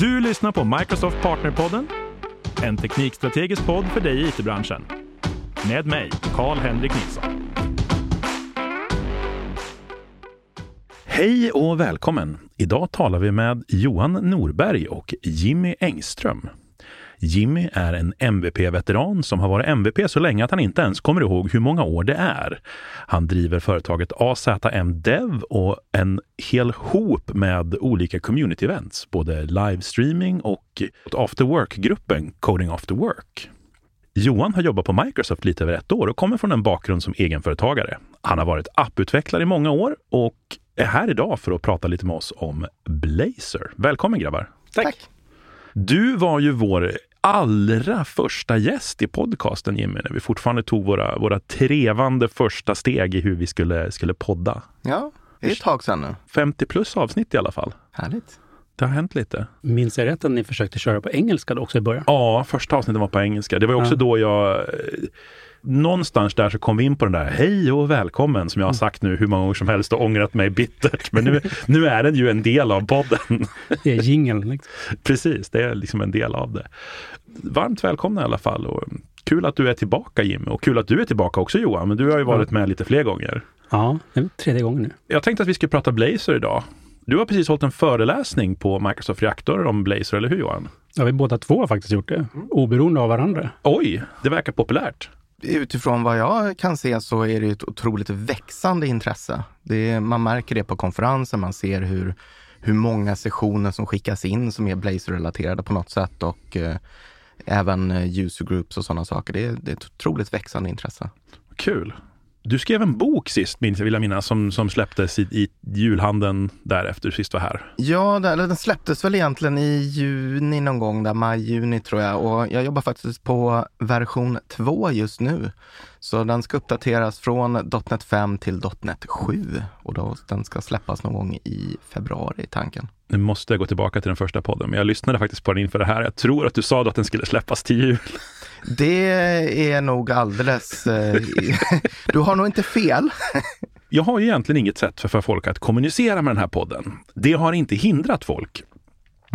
Du lyssnar på Microsoft Partnerpodden, en teknikstrategisk podd för dig i it-branschen. Med mig, Karl-Henrik Nilsson. Hej och välkommen! Idag talar vi med Johan Norberg och Jimmy Engström. Jimmy är en MVP-veteran som har varit MVP så länge att han inte ens kommer ihåg hur många år det är. Han driver företaget AZM Dev och en hel hop med olika community events, både livestreaming och after work-gruppen Coding After Work. Johan har jobbat på Microsoft lite över ett år och kommer från en bakgrund som egenföretagare. Han har varit apputvecklare i många år och är här idag för att prata lite med oss om Blazer. Välkommen grabbar! Tack! Du var ju vår allra första gäst i podcasten Jimmy, när vi fortfarande tog våra, våra trevande första steg i hur vi skulle, skulle podda. Ja, det är ett tag sedan nu. 50 plus avsnitt i alla fall. Härligt. Det har hänt lite. Minns jag rätt att ni försökte köra på engelska då också i början? Ja, första avsnittet var på engelska. Det var också ja. då jag någonstans där så kom vi in på den där hej och välkommen som jag har mm. sagt nu hur många gånger som helst och ångrat mig bittert. Men nu, nu är den ju en del av podden. Det är jingeln. Liksom. Precis, det är liksom en del av det. Varmt välkomna i alla fall. Och kul att du är tillbaka Jimmy och kul att du är tillbaka också Johan. Men du har ju varit med lite fler gånger. Ja, det är tredje gången nu. Jag tänkte att vi skulle prata Blazer idag. Du har precis hållit en föreläsning på Microsoft Reaktor om Blazer, eller hur Johan? Ja, vi båda två har faktiskt gjort det, oberoende av varandra. Oj, det verkar populärt utifrån vad jag kan se så är det ett otroligt växande intresse. Det, man märker det på konferensen, man ser hur, hur många sessioner som skickas in som är Blazer-relaterade på något sätt och eh, även eh, user groups och sådana saker. Det, det är ett otroligt växande intresse. Kul! Du skrev en bok sist, minns jag vill jag minnas, som, som släpptes i, i julhandeln därefter sist var här. Ja, den, den släpptes väl egentligen i juni någon gång, där maj-juni tror jag. Och jag jobbar faktiskt på version två just nu. Så den ska uppdateras från .NET 5 till .NET 7 och då, den ska släppas någon gång i februari i tanken. Nu måste jag gå tillbaka till den första podden, men jag lyssnade faktiskt på den inför det här. Jag tror att du sa att den skulle släppas till jul. Det är nog alldeles... Eh, du har nog inte fel. Jag har ju egentligen inget sätt för, för folk att kommunicera med den här podden. Det har inte hindrat folk.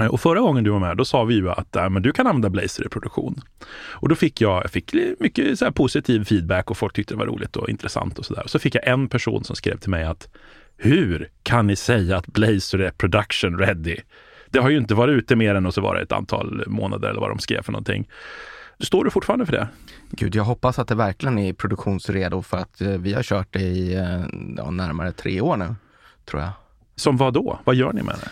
Och förra gången du var med, då sa vi ju att äh, men du kan använda Blazer i produktion. Och då fick jag, jag fick mycket så positiv feedback och folk tyckte det var roligt och intressant och sådär. Så fick jag en person som skrev till mig att hur kan ni säga att Blazer är production ready? Det har ju inte varit ute mer än och så var det ett antal månader eller vad de skrev för någonting. Står du fortfarande för det? Gud, jag hoppas att det verkligen är produktionsredo för att eh, vi har kört det i eh, ja, närmare tre år nu, tror jag. Som vad då? Vad gör ni med det?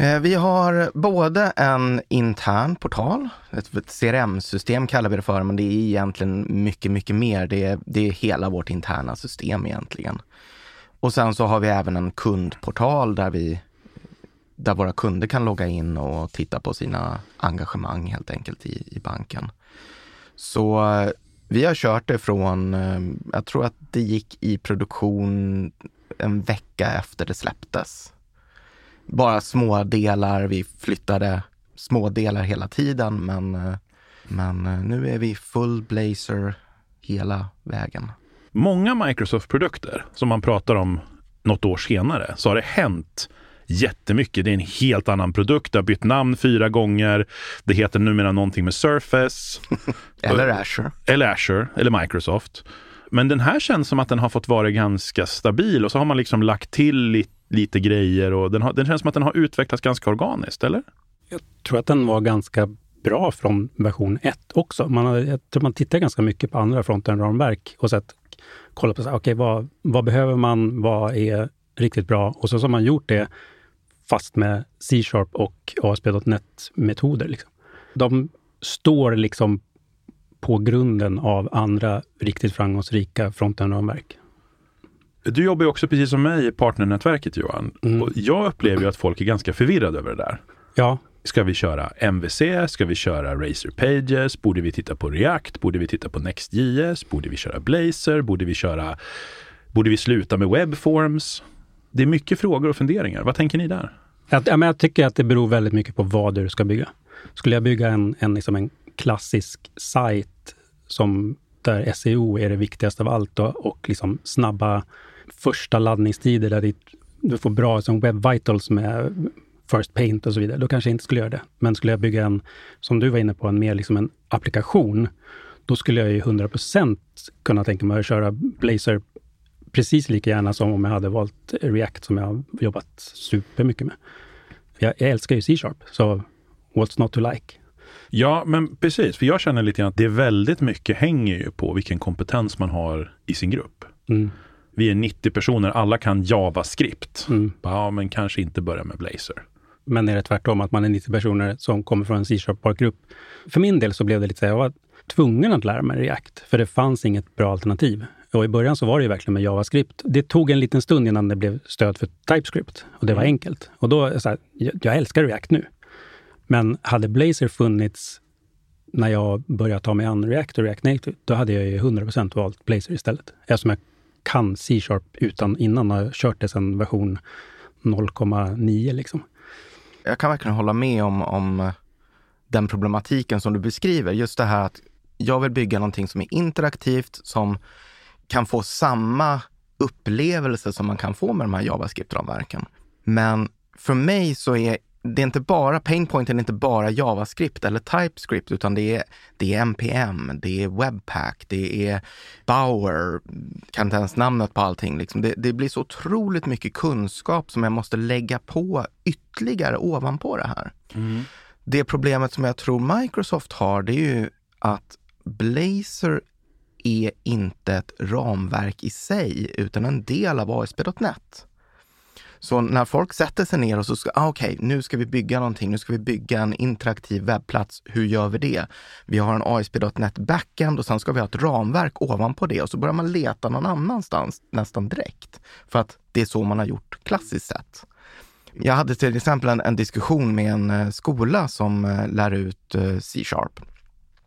Eh, vi har både en intern portal, ett CRM-system kallar vi det för, men det är egentligen mycket, mycket mer. Det är, det är hela vårt interna system egentligen. Och sen så har vi även en kundportal där vi där våra kunder kan logga in och titta på sina engagemang helt enkelt i, i banken. Så eh, vi har kört det från, eh, jag tror att det gick i produktion en vecka efter det släpptes. Bara små delar, vi flyttade små delar hela tiden men, eh, men eh, nu är vi full blazer hela vägen. Många Microsoft-produkter som man pratar om något år senare så har det hänt jättemycket. Det är en helt annan produkt. Det har bytt namn fyra gånger. Det heter numera någonting med Surface. eller Azure. Eller Azure, eller Microsoft. Men den här känns som att den har fått vara ganska stabil och så har man liksom lagt till lite, lite grejer och den, har, den känns som att den har utvecklats ganska organiskt, eller? Jag tror att den var ganska bra från version 1 också. Man har, jag tror man tittar ganska mycket på andra frontend-ramverk och sett, kollat på så, okay, vad, vad behöver man, vad är riktigt bra? Och så har man gjort det fast med C-sharp och ASP.NET-metoder. Liksom. De står liksom på grunden av andra riktigt framgångsrika frontend-ramverk. Du jobbar ju också precis som mig i partnernätverket Johan. Mm. Och jag upplever ju att folk är ganska förvirrade över det där. Ja. Ska vi köra MVC? Ska vi köra Razer Pages? Borde vi titta på React? Borde vi titta på Next.js? Borde vi köra Blazor? Borde vi köra... Borde vi sluta med Webforms? Det är mycket frågor och funderingar. Vad tänker ni där? Jag, ja, men jag tycker att det beror väldigt mycket på vad du ska bygga. Skulle jag bygga en, en, liksom en klassisk sajt som där SEO är det viktigaste av allt och, och liksom snabba första laddningstider där du får bra som Web Vitals med First Paint och så vidare, då kanske jag inte skulle göra det. Men skulle jag bygga en, som du var inne på, en mer liksom en applikation, då skulle jag ju 100% kunna tänka mig att köra Blazor precis lika gärna som om jag hade valt React som jag har jobbat supermycket med. Jag, jag älskar ju C-sharp, så what's not to like? Ja, men precis. För jag känner lite grann att det är väldigt mycket hänger ju på vilken kompetens man har i sin grupp. Mm. Vi är 90 personer, alla kan JavaScript. Mm. Ja, men kanske inte börja med Blazor. Men är det tvärtom, att man är 90 personer som kommer från en C-sharp-grupp? För min del så blev det lite så här, jag var tvungen att lära mig React, för det fanns inget bra alternativ. Och i början så var det ju verkligen med JavaScript. Det tog en liten stund innan det blev stöd för TypeScript och det var Mm. enkelt. Och då, så här, jag, älskar React nu. Men hade Blazor funnits när jag började ta mig an React och React Native, då hade jag ju 100% valt Blazor istället. Eftersom jag kan C-sharp utan innan och har kört det sedan version 0,9 liksom. Jag kan verkligen hålla med om, om eh, den problematiken som du beskriver. Just det här att jag vill bygga någonting som är interaktivt, som kan få samma upplevelse som man kan få med de här JavaScript-ramverken. Men för mig så är det är inte bara, painpointen är inte bara JavaScript eller TypeScript, utan det är, det är NPM, det är Webpack, det är Bower, kan inte ens namnet på allting. Liksom. Det, det blir så otroligt mycket kunskap som jag måste lägga på ytterligare ovanpå det här. Det problemet som jag tror Microsoft har, det är ju att Blazor är inte ett ramverk i sig, utan en del av ASP.NET. Så när folk sätter sig ner och så ska, ah, okej, nu ska vi bygga någonting, nu ska vi bygga en interaktiv webbplats. Hur gör vi det? Vi har en ASP.NET backend och sen ska vi ha ett ramverk ovanpå det och så börjar man leta någon annanstans nästan direkt. För att det är så man har gjort klassiskt sett. Jag hade till exempel en, en diskussion med en eh, skola som eh, lär ut eh, C-sharp.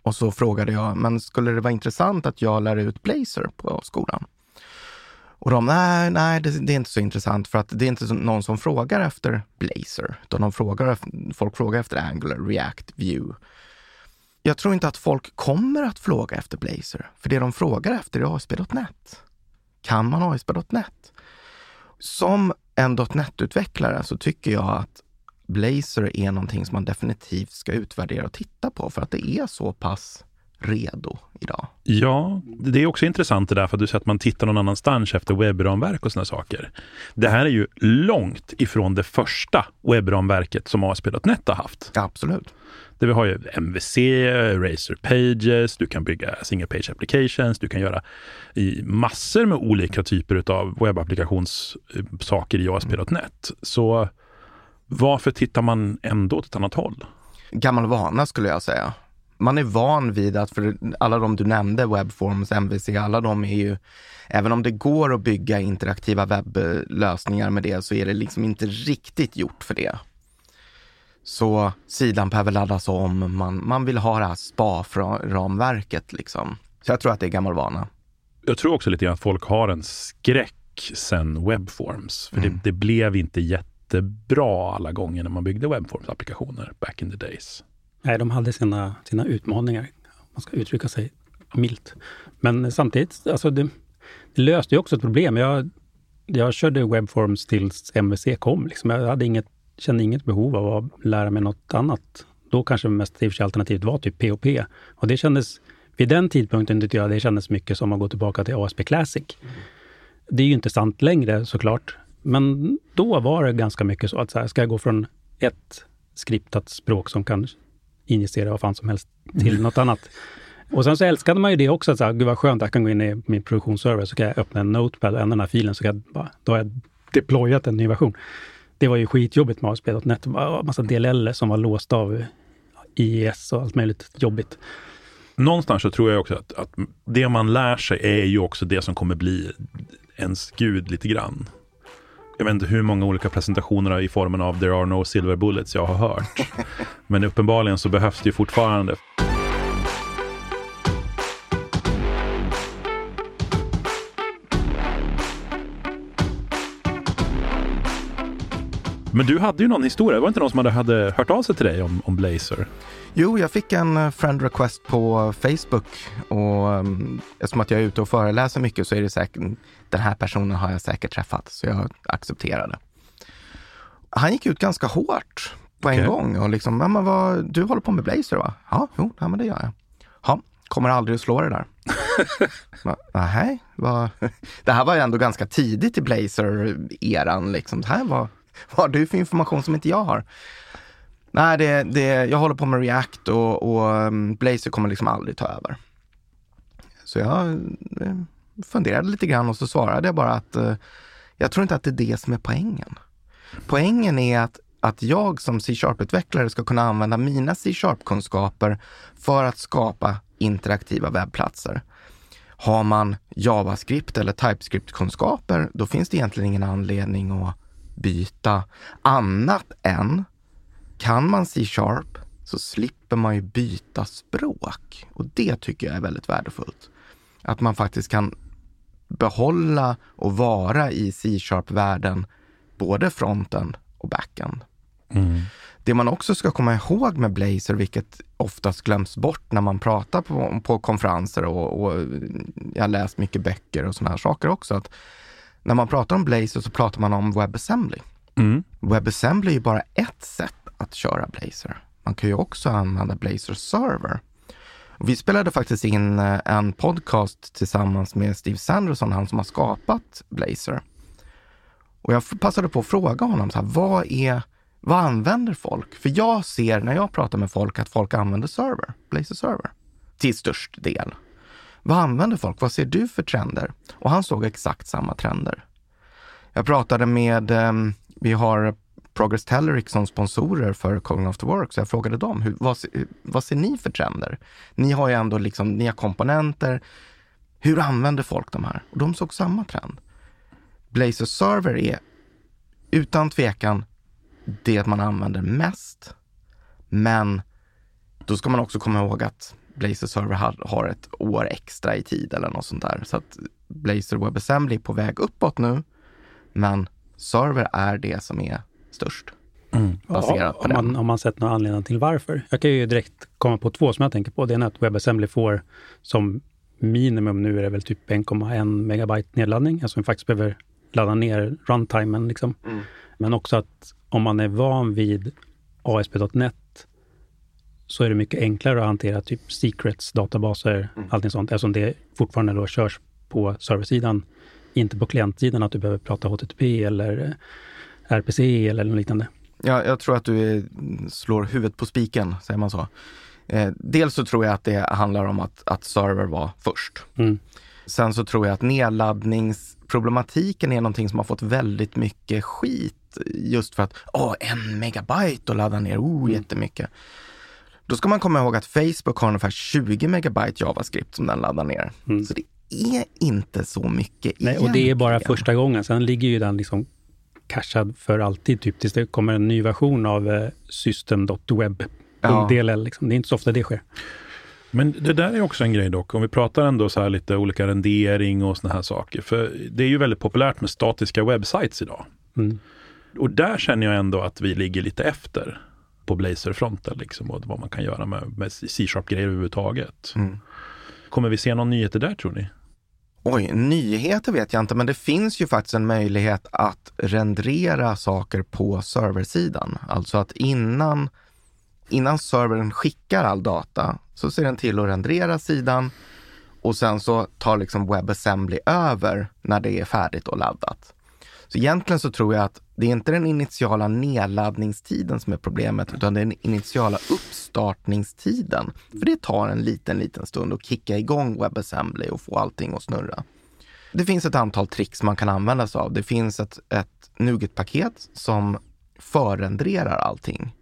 Och så frågade jag, men skulle det vara intressant att jag lär ut Blazor på skolan? Och de, nej, nej det, det är inte så intressant för att det är inte så- någon som frågar efter Blazor, utan de frågar, folk frågar efter Angular, React, Vue. Jag tror inte att folk kommer att fråga efter Blazor, för det de frågar efter är ASP.NET. Kan man ASP.NET? Som en .NET-utvecklare så tycker jag att Blazor är någonting som man definitivt ska utvärdera och titta på för att det är så pass redo idag. Ja, det är också intressant det där för att du säger att man tittar någon annanstans efter webbramverk och sådana saker. Det här är ju långt ifrån det första webbramverket som ASP.NET har haft. Absolut. Där vi har ju MVC, Razor Pages, du kan bygga single page applications, du kan göra i massor med olika typer av webbapplikationssaker i ASP.NET. Så varför tittar man ändå åt ett annat håll? Gammal vana skulle jag säga. Man är van vid att, för alla de du nämnde, Webforms, MVC, alla de är ju, även om det går att bygga interaktiva webblösningar med det, så är det liksom inte riktigt gjort för det. Så sidan behöver laddas om, man, man vill ha det här SPA-ramverket liksom. Så jag tror att det är gammal vana. Jag tror också lite grann att folk har en skräck sen Webforms. För Mm. det, det blev inte jättebra alla gånger när man byggde Webforms-applikationer back in the days. Nej, de hade sina, sina utmaningar. Man ska uttrycka sig milt. Men samtidigt, alltså det, det löste ju också ett problem. Jag, jag körde webforms tills MVC kom. Liksom. Jag hade inget, kände inget behov av att lära mig något annat. Då kanske mest i och för sig alternativet var typ POP. Och det kändes, vid den tidpunkten tyckte jag det kändes mycket som att gå tillbaka till ASP Classic. Det är ju inte sant längre såklart. Men då var det ganska mycket så att så här, ska jag gå från ett skriptat språk som kan injicera vad fan som helst till något annat. Och sen så älskade man ju det också, att så här, gud vad skönt, jag kan gå in i min produktionsserver, så kan jag öppna en notepad och ändra den här filen, så kan jag bara, då har jag deployat en ny version. Det var ju skitjobbigt med ASP.NET, massa DLL som var låsta av IES och allt möjligt jobbigt. Någonstans så tror jag också att, att det man lär sig är ju också det som kommer bli ens gud lite grann. Jag vet inte hur många olika presentationer i formen av “There are no silver bullets” jag har hört. Men uppenbarligen så behövs det ju fortfarande. Men du hade ju någon historia, var det inte någon som hade, hade hört av sig till dig om, om Blazor? Jo, jag fick en eh, friend request på Facebook och um, eftersom att jag är ute och föreläser mycket så är det säkert, den här personen har jag säkert träffat, så jag accepterade. han gick ut ganska hårt på en Okej. gång och liksom, ja, men vad, du håller på med Blazer va? Ja, jo, ja, men det gör jag. Ja, kommer aldrig att slå det där. Nej, det här var ju ändå ganska tidigt i Blazer-eran. Liksom. Det här var, vad har du för information som inte jag har? Nej, det, det, jag håller på med React och, och um, Blazer kommer liksom aldrig ta över. Så jag eh, funderade lite grann och så svarade jag bara att eh, jag tror inte att det är det som är poängen. Poängen är att, att jag som C-sharp-utvecklare ska kunna använda mina C-sharp-kunskaper för att skapa interaktiva webbplatser. Har man JavaScript eller TypeScript-kunskaper, då finns det egentligen ingen anledning att byta annat än kan man C-sharp så slipper man ju byta språk. Och det tycker jag är väldigt värdefullt. Att man faktiskt kan behålla och vara i C-sharp-världen både fronten och backen. Mm. Det man också ska komma ihåg med Blazor, vilket oftast glöms bort när man pratar på, på konferenser och, och jag har läst mycket böcker och sådana här saker också, att när man pratar om Blazor så pratar man om WebAssembly. Mm. WebAssembly är bara ett sätt att köra Blazor. Man kan ju också använda Blazor Server. Och vi spelade faktiskt in eh, en podcast tillsammans med Steve Sanderson, han som har skapat Blazor. Och jag passade på att fråga honom, så här, vad, är, vad använder folk? För jag ser när jag pratar med folk att folk använder server, Blazor Server, till störst del. Vad använder folk? Vad ser du för trender? Och han såg exakt samma trender. Jag pratade med, eh, vi har Progress Telleric som sponsorer för Calling After Work, så jag frågade dem, hur, vad, vad ser ni för trender? Ni har ju ändå liksom, ni har komponenter. Hur använder folk de här? Och de såg samma trend. Blazor Server är utan tvekan det man använder mest. Men då ska man också komma ihåg att Blazor Server har, har ett år extra i tid eller något sånt där. Så att Blazor WebAssembly är på väg uppåt nu, men server är det som är störst. Mm. Baserat på om, man, den. om man sett några anledningar till varför. Jag kan ju direkt komma på två som jag tänker på. Det ena är att WebAssembly får som minimum nu är det väl typ 1,1 megabyte nedladdning, alltså man faktiskt behöver ladda ner runtimen. Liksom. Mm. Men också att om man är van vid ASP.NET så är det mycket enklare att hantera typ secrets, databaser, Mm. allting sånt, eftersom det fortfarande då körs på serversidan, inte på klientsidan, att du behöver prata HTTP eller eh, RPC eller något liknande. Ja, jag tror att du slår huvudet på spiken, säger man så. Eh, dels så tror jag att det handlar om att, att server var först. Mm. Sen så tror jag att nedladdningsproblematiken är någonting som har fått väldigt mycket skit just för att, åh, en megabyte att ladda ner, oh, Mm. jättemycket. Då ska man komma ihåg att Facebook har ungefär 20 megabyte JavaScript som den laddar ner. Mm. Så det är inte så mycket Nej, och det är bara egentligen. första gången. Sen ligger ju den liksom cashad för alltid, typ tills det kommer en ny version av eh, system.web.dll. Ja. Liksom. Det är inte så ofta det sker. Men det där är också en grej dock, om vi pratar ändå så här lite olika rendering och såna här saker. För det är ju väldigt populärt med statiska webbsites idag. Mm. Och där känner jag ändå att vi ligger lite efter på Blazor-fronten liksom och vad man kan göra med, med C-sharp-grejer överhuvudtaget. Mm. Kommer vi se någon nyheter där tror ni? Oj, nyheter vet jag inte, men det finns ju faktiskt en möjlighet att rendera saker på serversidan. Alltså att innan, innan servern skickar all data så ser den till att rendera sidan och sen så tar liksom WebAssembly över när det är färdigt och laddat. Så egentligen så tror jag att det är inte den initiala nedladdningstiden som är problemet, utan den initiala uppstartningstiden. För det tar en liten, liten stund att kicka igång WebAssembly och få allting att snurra. Det finns ett antal tricks man kan använda sig av. Det finns ett, ett NuGet-paket som förrenderar allting.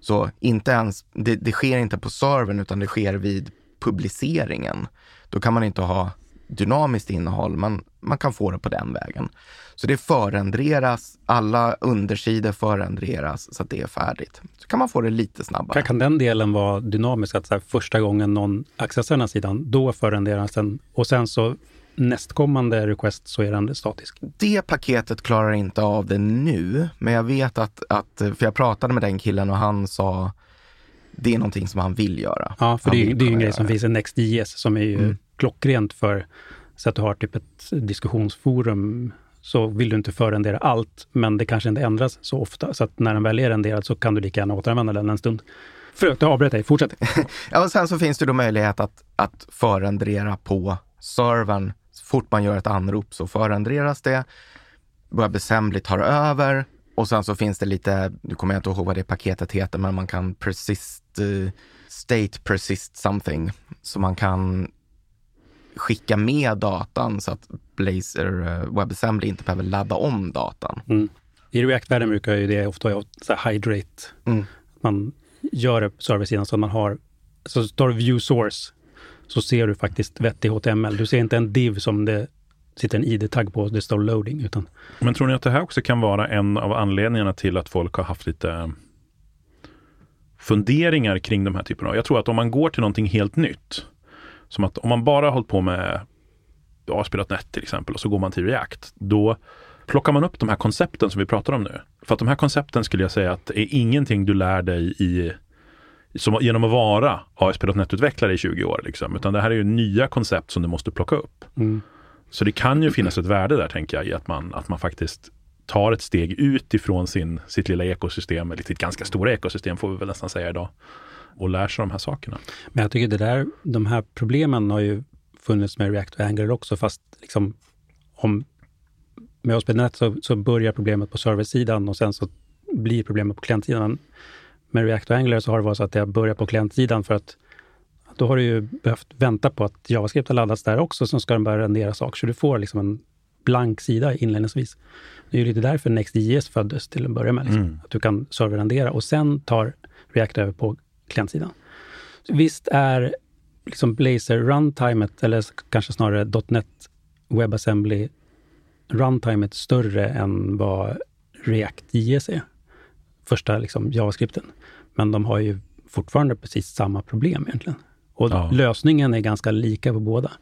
Så inte ens, det, det sker inte på servern utan det sker vid publiceringen. Då kan man inte ha dynamiskt innehåll, men man kan få det på den vägen. Så det förrenderas, alla undersidor förrenderas så att det är färdigt. Så kan man få det lite snabbare. Kan, kan den delen vara dynamisk, att så här, första gången någon accessar den här sidan, då förrenderas den och sen så nästkommande request så är den statisk. Det paketet klarar inte av det nu, men jag vet att, att, för jag pratade med den killen och han sa det är någonting som han vill göra. Ja, för Han det, är- det är ju en grej som finns i NextJS som är ju Mm klockrent för så att du har typ ett diskussionsforum så vill du inte förrendera allt, men det kanske inte ändras så ofta. Så att när den väl är renderad så kan du lika gärna återanvända den en stund. Förlåt, jag avbröt dig. Fortsätt. ja, och sen så finns det då möjlighet att, att förrendera på servern. Så fort man gör ett anrop så förrenderas det. WebAssembly tar över och sen så finns det lite, nu kommer jag inte ihåg vad det paketet heter, men man kan persist, eh, state persist something. Så man kan skicka med datan så att Blazor uh, WebAssembly inte behöver ladda om datan. Mm. I React-världen brukar ju det ofta vara hydrate. Mm. Man gör det på serversidan så att man har, så tar du view source så ser du faktiskt vettig HTML. Du ser inte en div som det sitter en id-tagg på det står loading. Utan... Men tror ni att det här också kan vara en av anledningarna till att folk har haft lite funderingar kring de här typerna av... Jag tror att om man går till någonting helt nytt, som att om man bara har hållit på med ASP.NET till exempel och så går man till React, då plockar man upp de här koncepten som vi pratar om nu. För att de här koncepten skulle jag säga att är ingenting du lär dig i som, genom att vara ASP.NET-utvecklare i 20 år. Liksom. Utan det här är ju nya koncept som du måste plocka upp. Mm. Så det kan ju finnas ett värde där, tänker jag, i att man, att man faktiskt tar ett steg ut ifrån sin, sitt lilla ekosystem, eller sitt ganska stora ekosystem får vi väl nästan säga idag, och lär sig de här sakerna. Men jag tycker det där, de här problemen har ju funnits med React och Angular också, fast liksom om med ASP.NET så, så börjar problemet på serversidan och sen så blir problemet på klientsidan. Med React och Angular så har det varit så att det har börjat på klientsidan för att då har du ju behövt vänta på att JavaScript har laddats där också, så ska den börja rendera saker. Så du får liksom en blank sida inledningsvis. Det är ju lite därför NextJS föddes till att börja med. Liksom. Mm. Att du kan serverrendera och sen tar React över på klientsidan. Visst är liksom Blazor runtimet, eller kanske snarare .NET WebAssembly runtimet större än vad React.js är. Första liksom, JavaScripten. Men de har ju fortfarande precis samma problem egentligen. Och ja. lösningen är ganska lika på båda.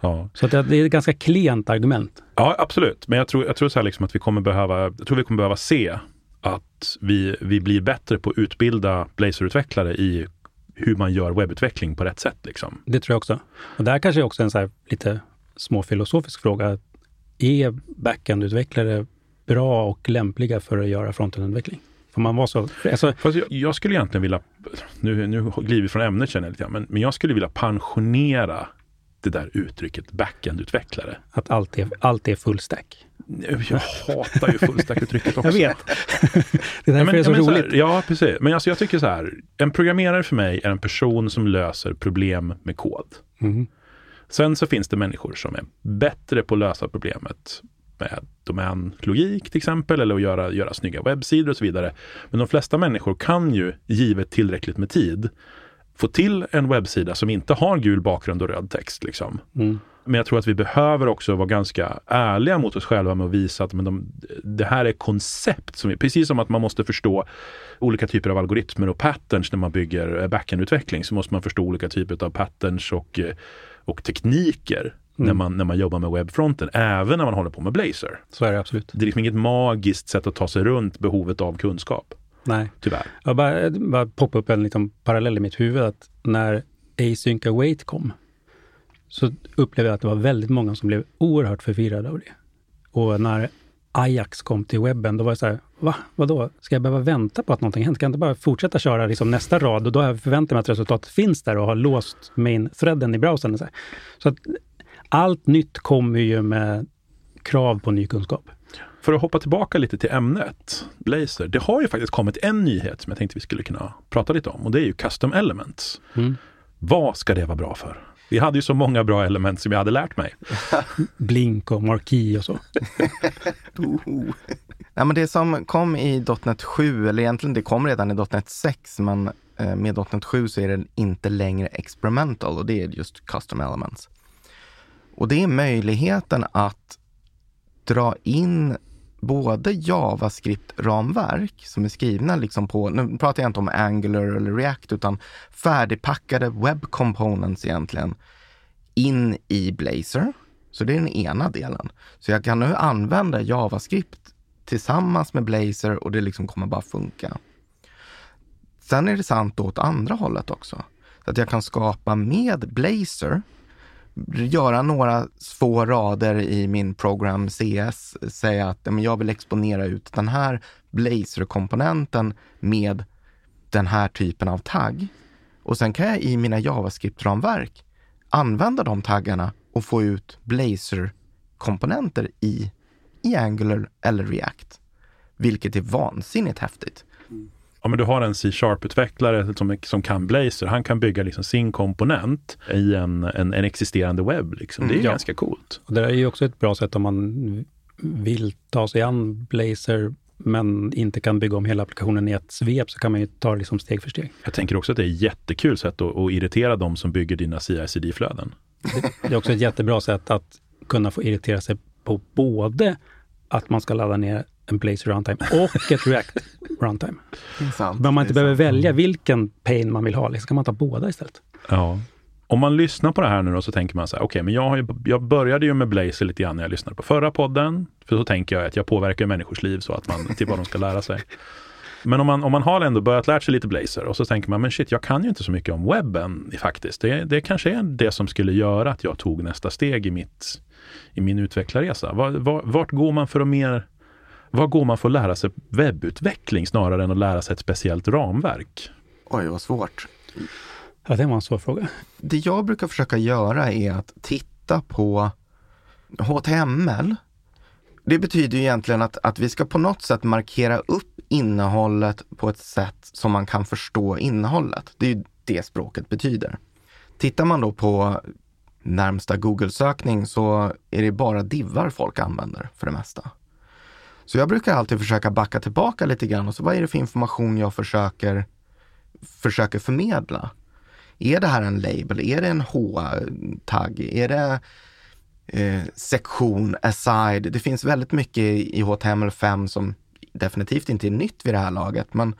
Ja. Så det är ett ganska klent argument. Ja, absolut. Men jag tror, jag tror så liksom att vi kommer behöva, jag tror vi kommer behöva se att vi, vi blir bättre på att utbilda Blazor-utvecklare i hur man gör webbutveckling på rätt sätt. Liksom. Det tror jag också. Och där kanske också en så lite småfilosofisk fråga. Är backend-utvecklare bra och lämpliga för att göra frontend-utveckling? Får man vara så? Alltså, jag, jag, skulle egentligen vilja, nu, nu glider vi från ämnet känner jag lite men, men jag skulle vilja pensionera det där uttrycket backend-utvecklare. Att allt är, allt är full stack? Jag hatar ju fullstack-uttrycket också. jag vet. det är därför ja, men, det är så roligt. Så här, ja, precis. Men alltså, jag tycker så här, en programmerare för mig är en person som löser problem med kod. Mm. Sen så finns det människor som är bättre på att lösa problemet med domänlogik till exempel, eller att göra, göra snygga webbsidor och så vidare. Men de flesta människor kan ju, givet tillräckligt med tid, få till en webbsida som inte har gul bakgrund och röd text. Liksom. Mm. Men jag tror att vi behöver också vara ganska ärliga mot oss själva med att visa att men de, det här är koncept, som precis som att man måste förstå olika typer av algoritmer och patterns när man bygger backend-utveckling, så måste man förstå olika typer av patterns och, och tekniker Mm. när, man, när man jobbar med webbfronten, även när man håller på med Blazor. Så är det absolut. Det är liksom inget magiskt sätt att ta sig runt behovet av kunskap. Nej. Tyvärr. Jag bara, bara poppa upp en liten parallell i mitt huvud att när Async Await kom så upplevde jag att det var väldigt många som blev oerhört förvirrade av det. Och när Ajax kom till webben, då var det så här, va, vadå, ska jag behöva vänta på att någonting händer? Kan jag inte bara fortsätta köra liksom nästa rad och då har jag förväntat mig att resultatet finns där och har låst main-threaden i browsern. Så, så att allt nytt kommer ju med krav på ny kunskap. För att hoppa tillbaka lite till ämnet, Blazor. Det har ju faktiskt kommit en nyhet som jag tänkte vi skulle kunna prata lite om och det är ju Custom Elements. Mm. Vad ska det vara bra för? Vi hade ju så många bra element som jag hade lärt mig. Blink och marquee och så. Nej, men det som kom i .NET 7, eller egentligen det kom redan i .NET 6, men eh, med .NET 7 så är det inte längre experimental och det är just custom elements. Och det är möjligheten att dra in både JavaScript-ramverk som är skrivna liksom på, nu pratar jag inte om Angular eller React, utan färdigpackade web components egentligen, in i Blazor. Så det är den ena delen. Så jag kan nu använda JavaScript tillsammans med Blazor och det liksom kommer bara funka. Sen är det sant åt andra hållet också. Så att jag kan skapa med Blazor göra några få rader i min program CS, säga att jag vill exponera ut den här Blazor-komponenten med den här typen av tagg. Och sen kan jag i mina JavaScript-ramverk använda de taggarna och få ut Blazor-komponenter i, i Angular eller React. Vilket är vansinnigt häftigt. Mm. Ja, men du har en C-sharp-utvecklare som, som kan Blazor. Han kan bygga liksom sin komponent i en, en, en existerande webb. Liksom. Det är mm, ja. ganska coolt. Och det är ju också ett bra sätt om man vill ta sig an Blazor men inte kan bygga om hela applikationen i ett svep så kan man ju ta det liksom steg för steg. Jag tänker också att det är ett jättekul sätt att, att irritera de som bygger dina CI-CD-flöden. Det, det är också ett jättebra sätt att kunna få irritera sig på både att man ska ladda ner en Blazor Runtime och ett React Runtime. Men man inte behöver välja vilken pain man vill ha, liksom kan man ta båda istället. Ja. Om man lyssnar på det här nu då så tänker man så här, okej, okay, men jag, ju, jag började ju med Blazor lite grann när jag lyssnade på förra podden. För så tänker jag att jag påverkar människors liv så att man, till vad de ska lära sig. Men om man, om man har ändå börjat lära sig lite Blazor och så tänker man, men shit, jag kan ju inte så mycket om webben faktiskt. Det, det kanske är det som skulle göra att jag tog nästa steg i, mitt, i min utvecklarresa. Var, var, vart går man för att mer var går man för att lära sig webbutveckling snarare än att lära sig ett speciellt ramverk? Oj, vad svårt. Ja, det var en svår fråga. Det jag brukar försöka göra är att titta på HTML. Det betyder egentligen att, att vi ska på något sätt markera upp innehållet på ett sätt som man kan förstå innehållet. Det är ju det språket betyder. Tittar man då på närmsta Google-sökning så är det bara divar folk använder för det mesta. Så jag brukar alltid försöka backa tillbaka lite grann och så vad är det för information jag försöker, försöker förmedla? Är det här en label? Är det en H-tagg? Är det eh, sektion, aside? Det finns väldigt mycket i HTML5 som definitivt inte är nytt vid det här laget, men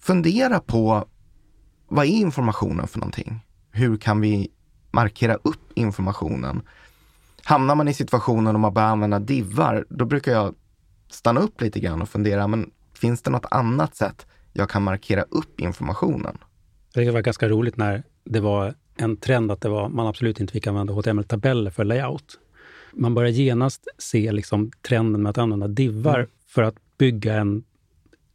fundera på vad är informationen för någonting? Hur kan vi markera upp informationen? Hamnar man i situationen om man börjar använda divar, då brukar jag stanna upp lite grann och fundera, men finns det något annat sätt jag kan markera upp informationen? Det var ganska roligt när det var en trend att det var, man absolut inte fick använda HTML-tabeller för layout. Man börjar genast se liksom trenden med att använda divar mm. för att bygga en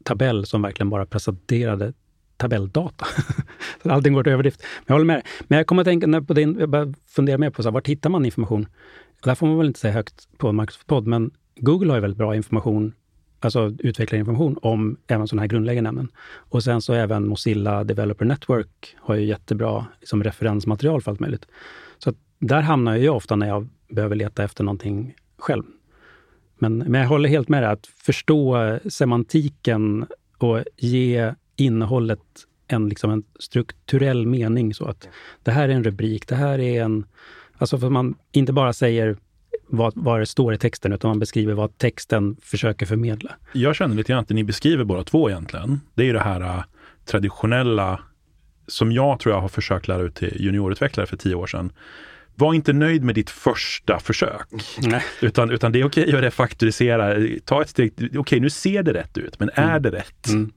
tabell som verkligen bara presenterade tabelldata. så allting går till överdrift. Men jag håller med. Men jag kommer att tänka på din, jag börjar fundera mer på så här, var hittar man information? Det här får man väl inte säga högt på en Microsoft-podd, men Google har ju väldigt bra information, alltså utvecklarinformation om även sådana här grundläggande ämnen. Och sen så även Mozilla Developer Network har ju jättebra liksom, referensmaterial för allt möjligt. Så där hamnar jag ofta när jag behöver leta efter någonting själv. Men, men jag håller helt med dig, att förstå semantiken och ge innehållet en, liksom en strukturell mening. Så att det här är en rubrik, det här är en... Alltså för att man inte bara säger vad, vad det står i texten, utan man beskriver vad texten försöker förmedla. Jag känner lite grann att det ni beskriver båda två egentligen, det är ju det här uh, traditionella som jag tror jag har försökt lära ut till juniorutvecklare för tio år sedan. Var inte nöjd med ditt första försök. Nej. Utan, utan det är okej att refaktorisera. Ta ett steg, okej okay, nu ser det rätt ut, men är mm. det rätt? Mm.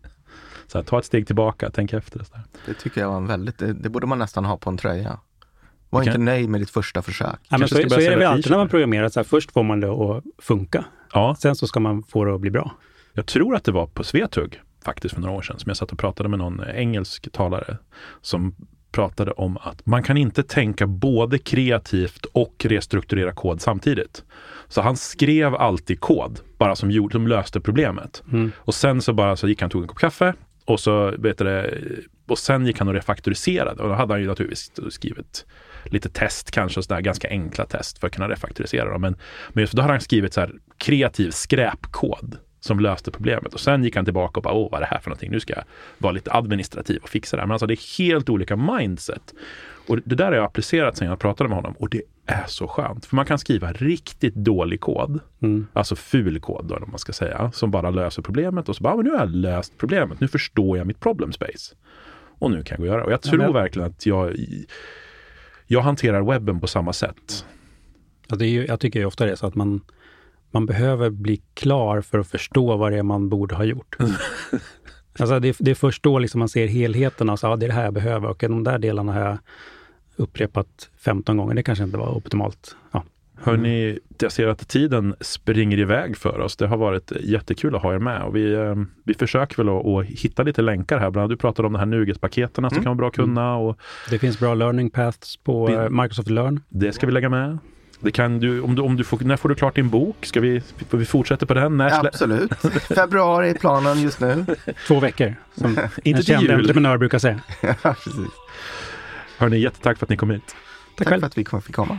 Så här, ta ett steg tillbaka, tänk efter. Det, det tycker jag var en väldigt, det, det borde man nästan ha på en tröja. Var okay. inte nöjd med ditt första försök. Ja, men så, så är det väl alltid när man programmerar. Så här, först får man det att funka. Ja. Sen så ska man få det att bli bra. Jag tror att det var på Svetug faktiskt för några år sedan som jag satt och pratade med någon engelsk talare som pratade om att man kan inte tänka både kreativt och restrukturera kod samtidigt. Så han skrev alltid kod, bara som, gjorde, som löste problemet. Mm. Och sen så bara så gick han och tog en kopp kaffe och så vet det, och sen gick han och refaktoriserade och då hade han ju naturligtvis skrivit lite test kanske, sådär, ganska enkla test för att kunna refaktorisera dem. Men, men just då hade han skrivit så här kreativ skräpkod som löste problemet. Och sen gick han tillbaka och bara, åh, vad är det här för någonting? Nu ska jag vara lite administrativ och fixa det här. Men alltså det är helt olika mindset. Och det där har jag applicerat sen jag pratade med honom och det är så skönt. För man kan skriva riktigt dålig kod, mm. alltså ful kod då, om man ska säga, som bara löser problemet och så bara, men nu har jag löst problemet, nu förstår jag mitt problem space. Och nu kan jag gå och göra. Och jag tror ja, men... verkligen att jag jag hanterar webben på samma sätt. Ja, det är ju, jag tycker ju ofta det är så att man, man behöver bli klar för att förstå vad det är man borde ha gjort. alltså det, det är först då liksom man ser helheten och så, ja, det är det här jag behöver och de där delarna har jag upprepat 15 gånger. Det kanske inte var optimalt. Ja. Hörni, jag ser att tiden springer iväg för oss. Det har varit jättekul att ha er med och vi, eh, vi försöker väl att, att hitta lite länkar här. Bland annat, du pratade om de här Nuget-paketen som Mm. kan vara bra att kunna och Det finns bra learning paths på Vi- eh, Microsoft Learn. det ska vi lägga med. Det kan du, om du, om du får, när får du klart din bok? Ska vi, vi fortsätta på den? När Absolut. Februari är planen just nu. Två veckor, som Inte en till känd jul. entreprenör brukar säga. Ja, precis. Hörni, jättetack för att ni kom hit. Tack själv. för att vi kom- fick komma.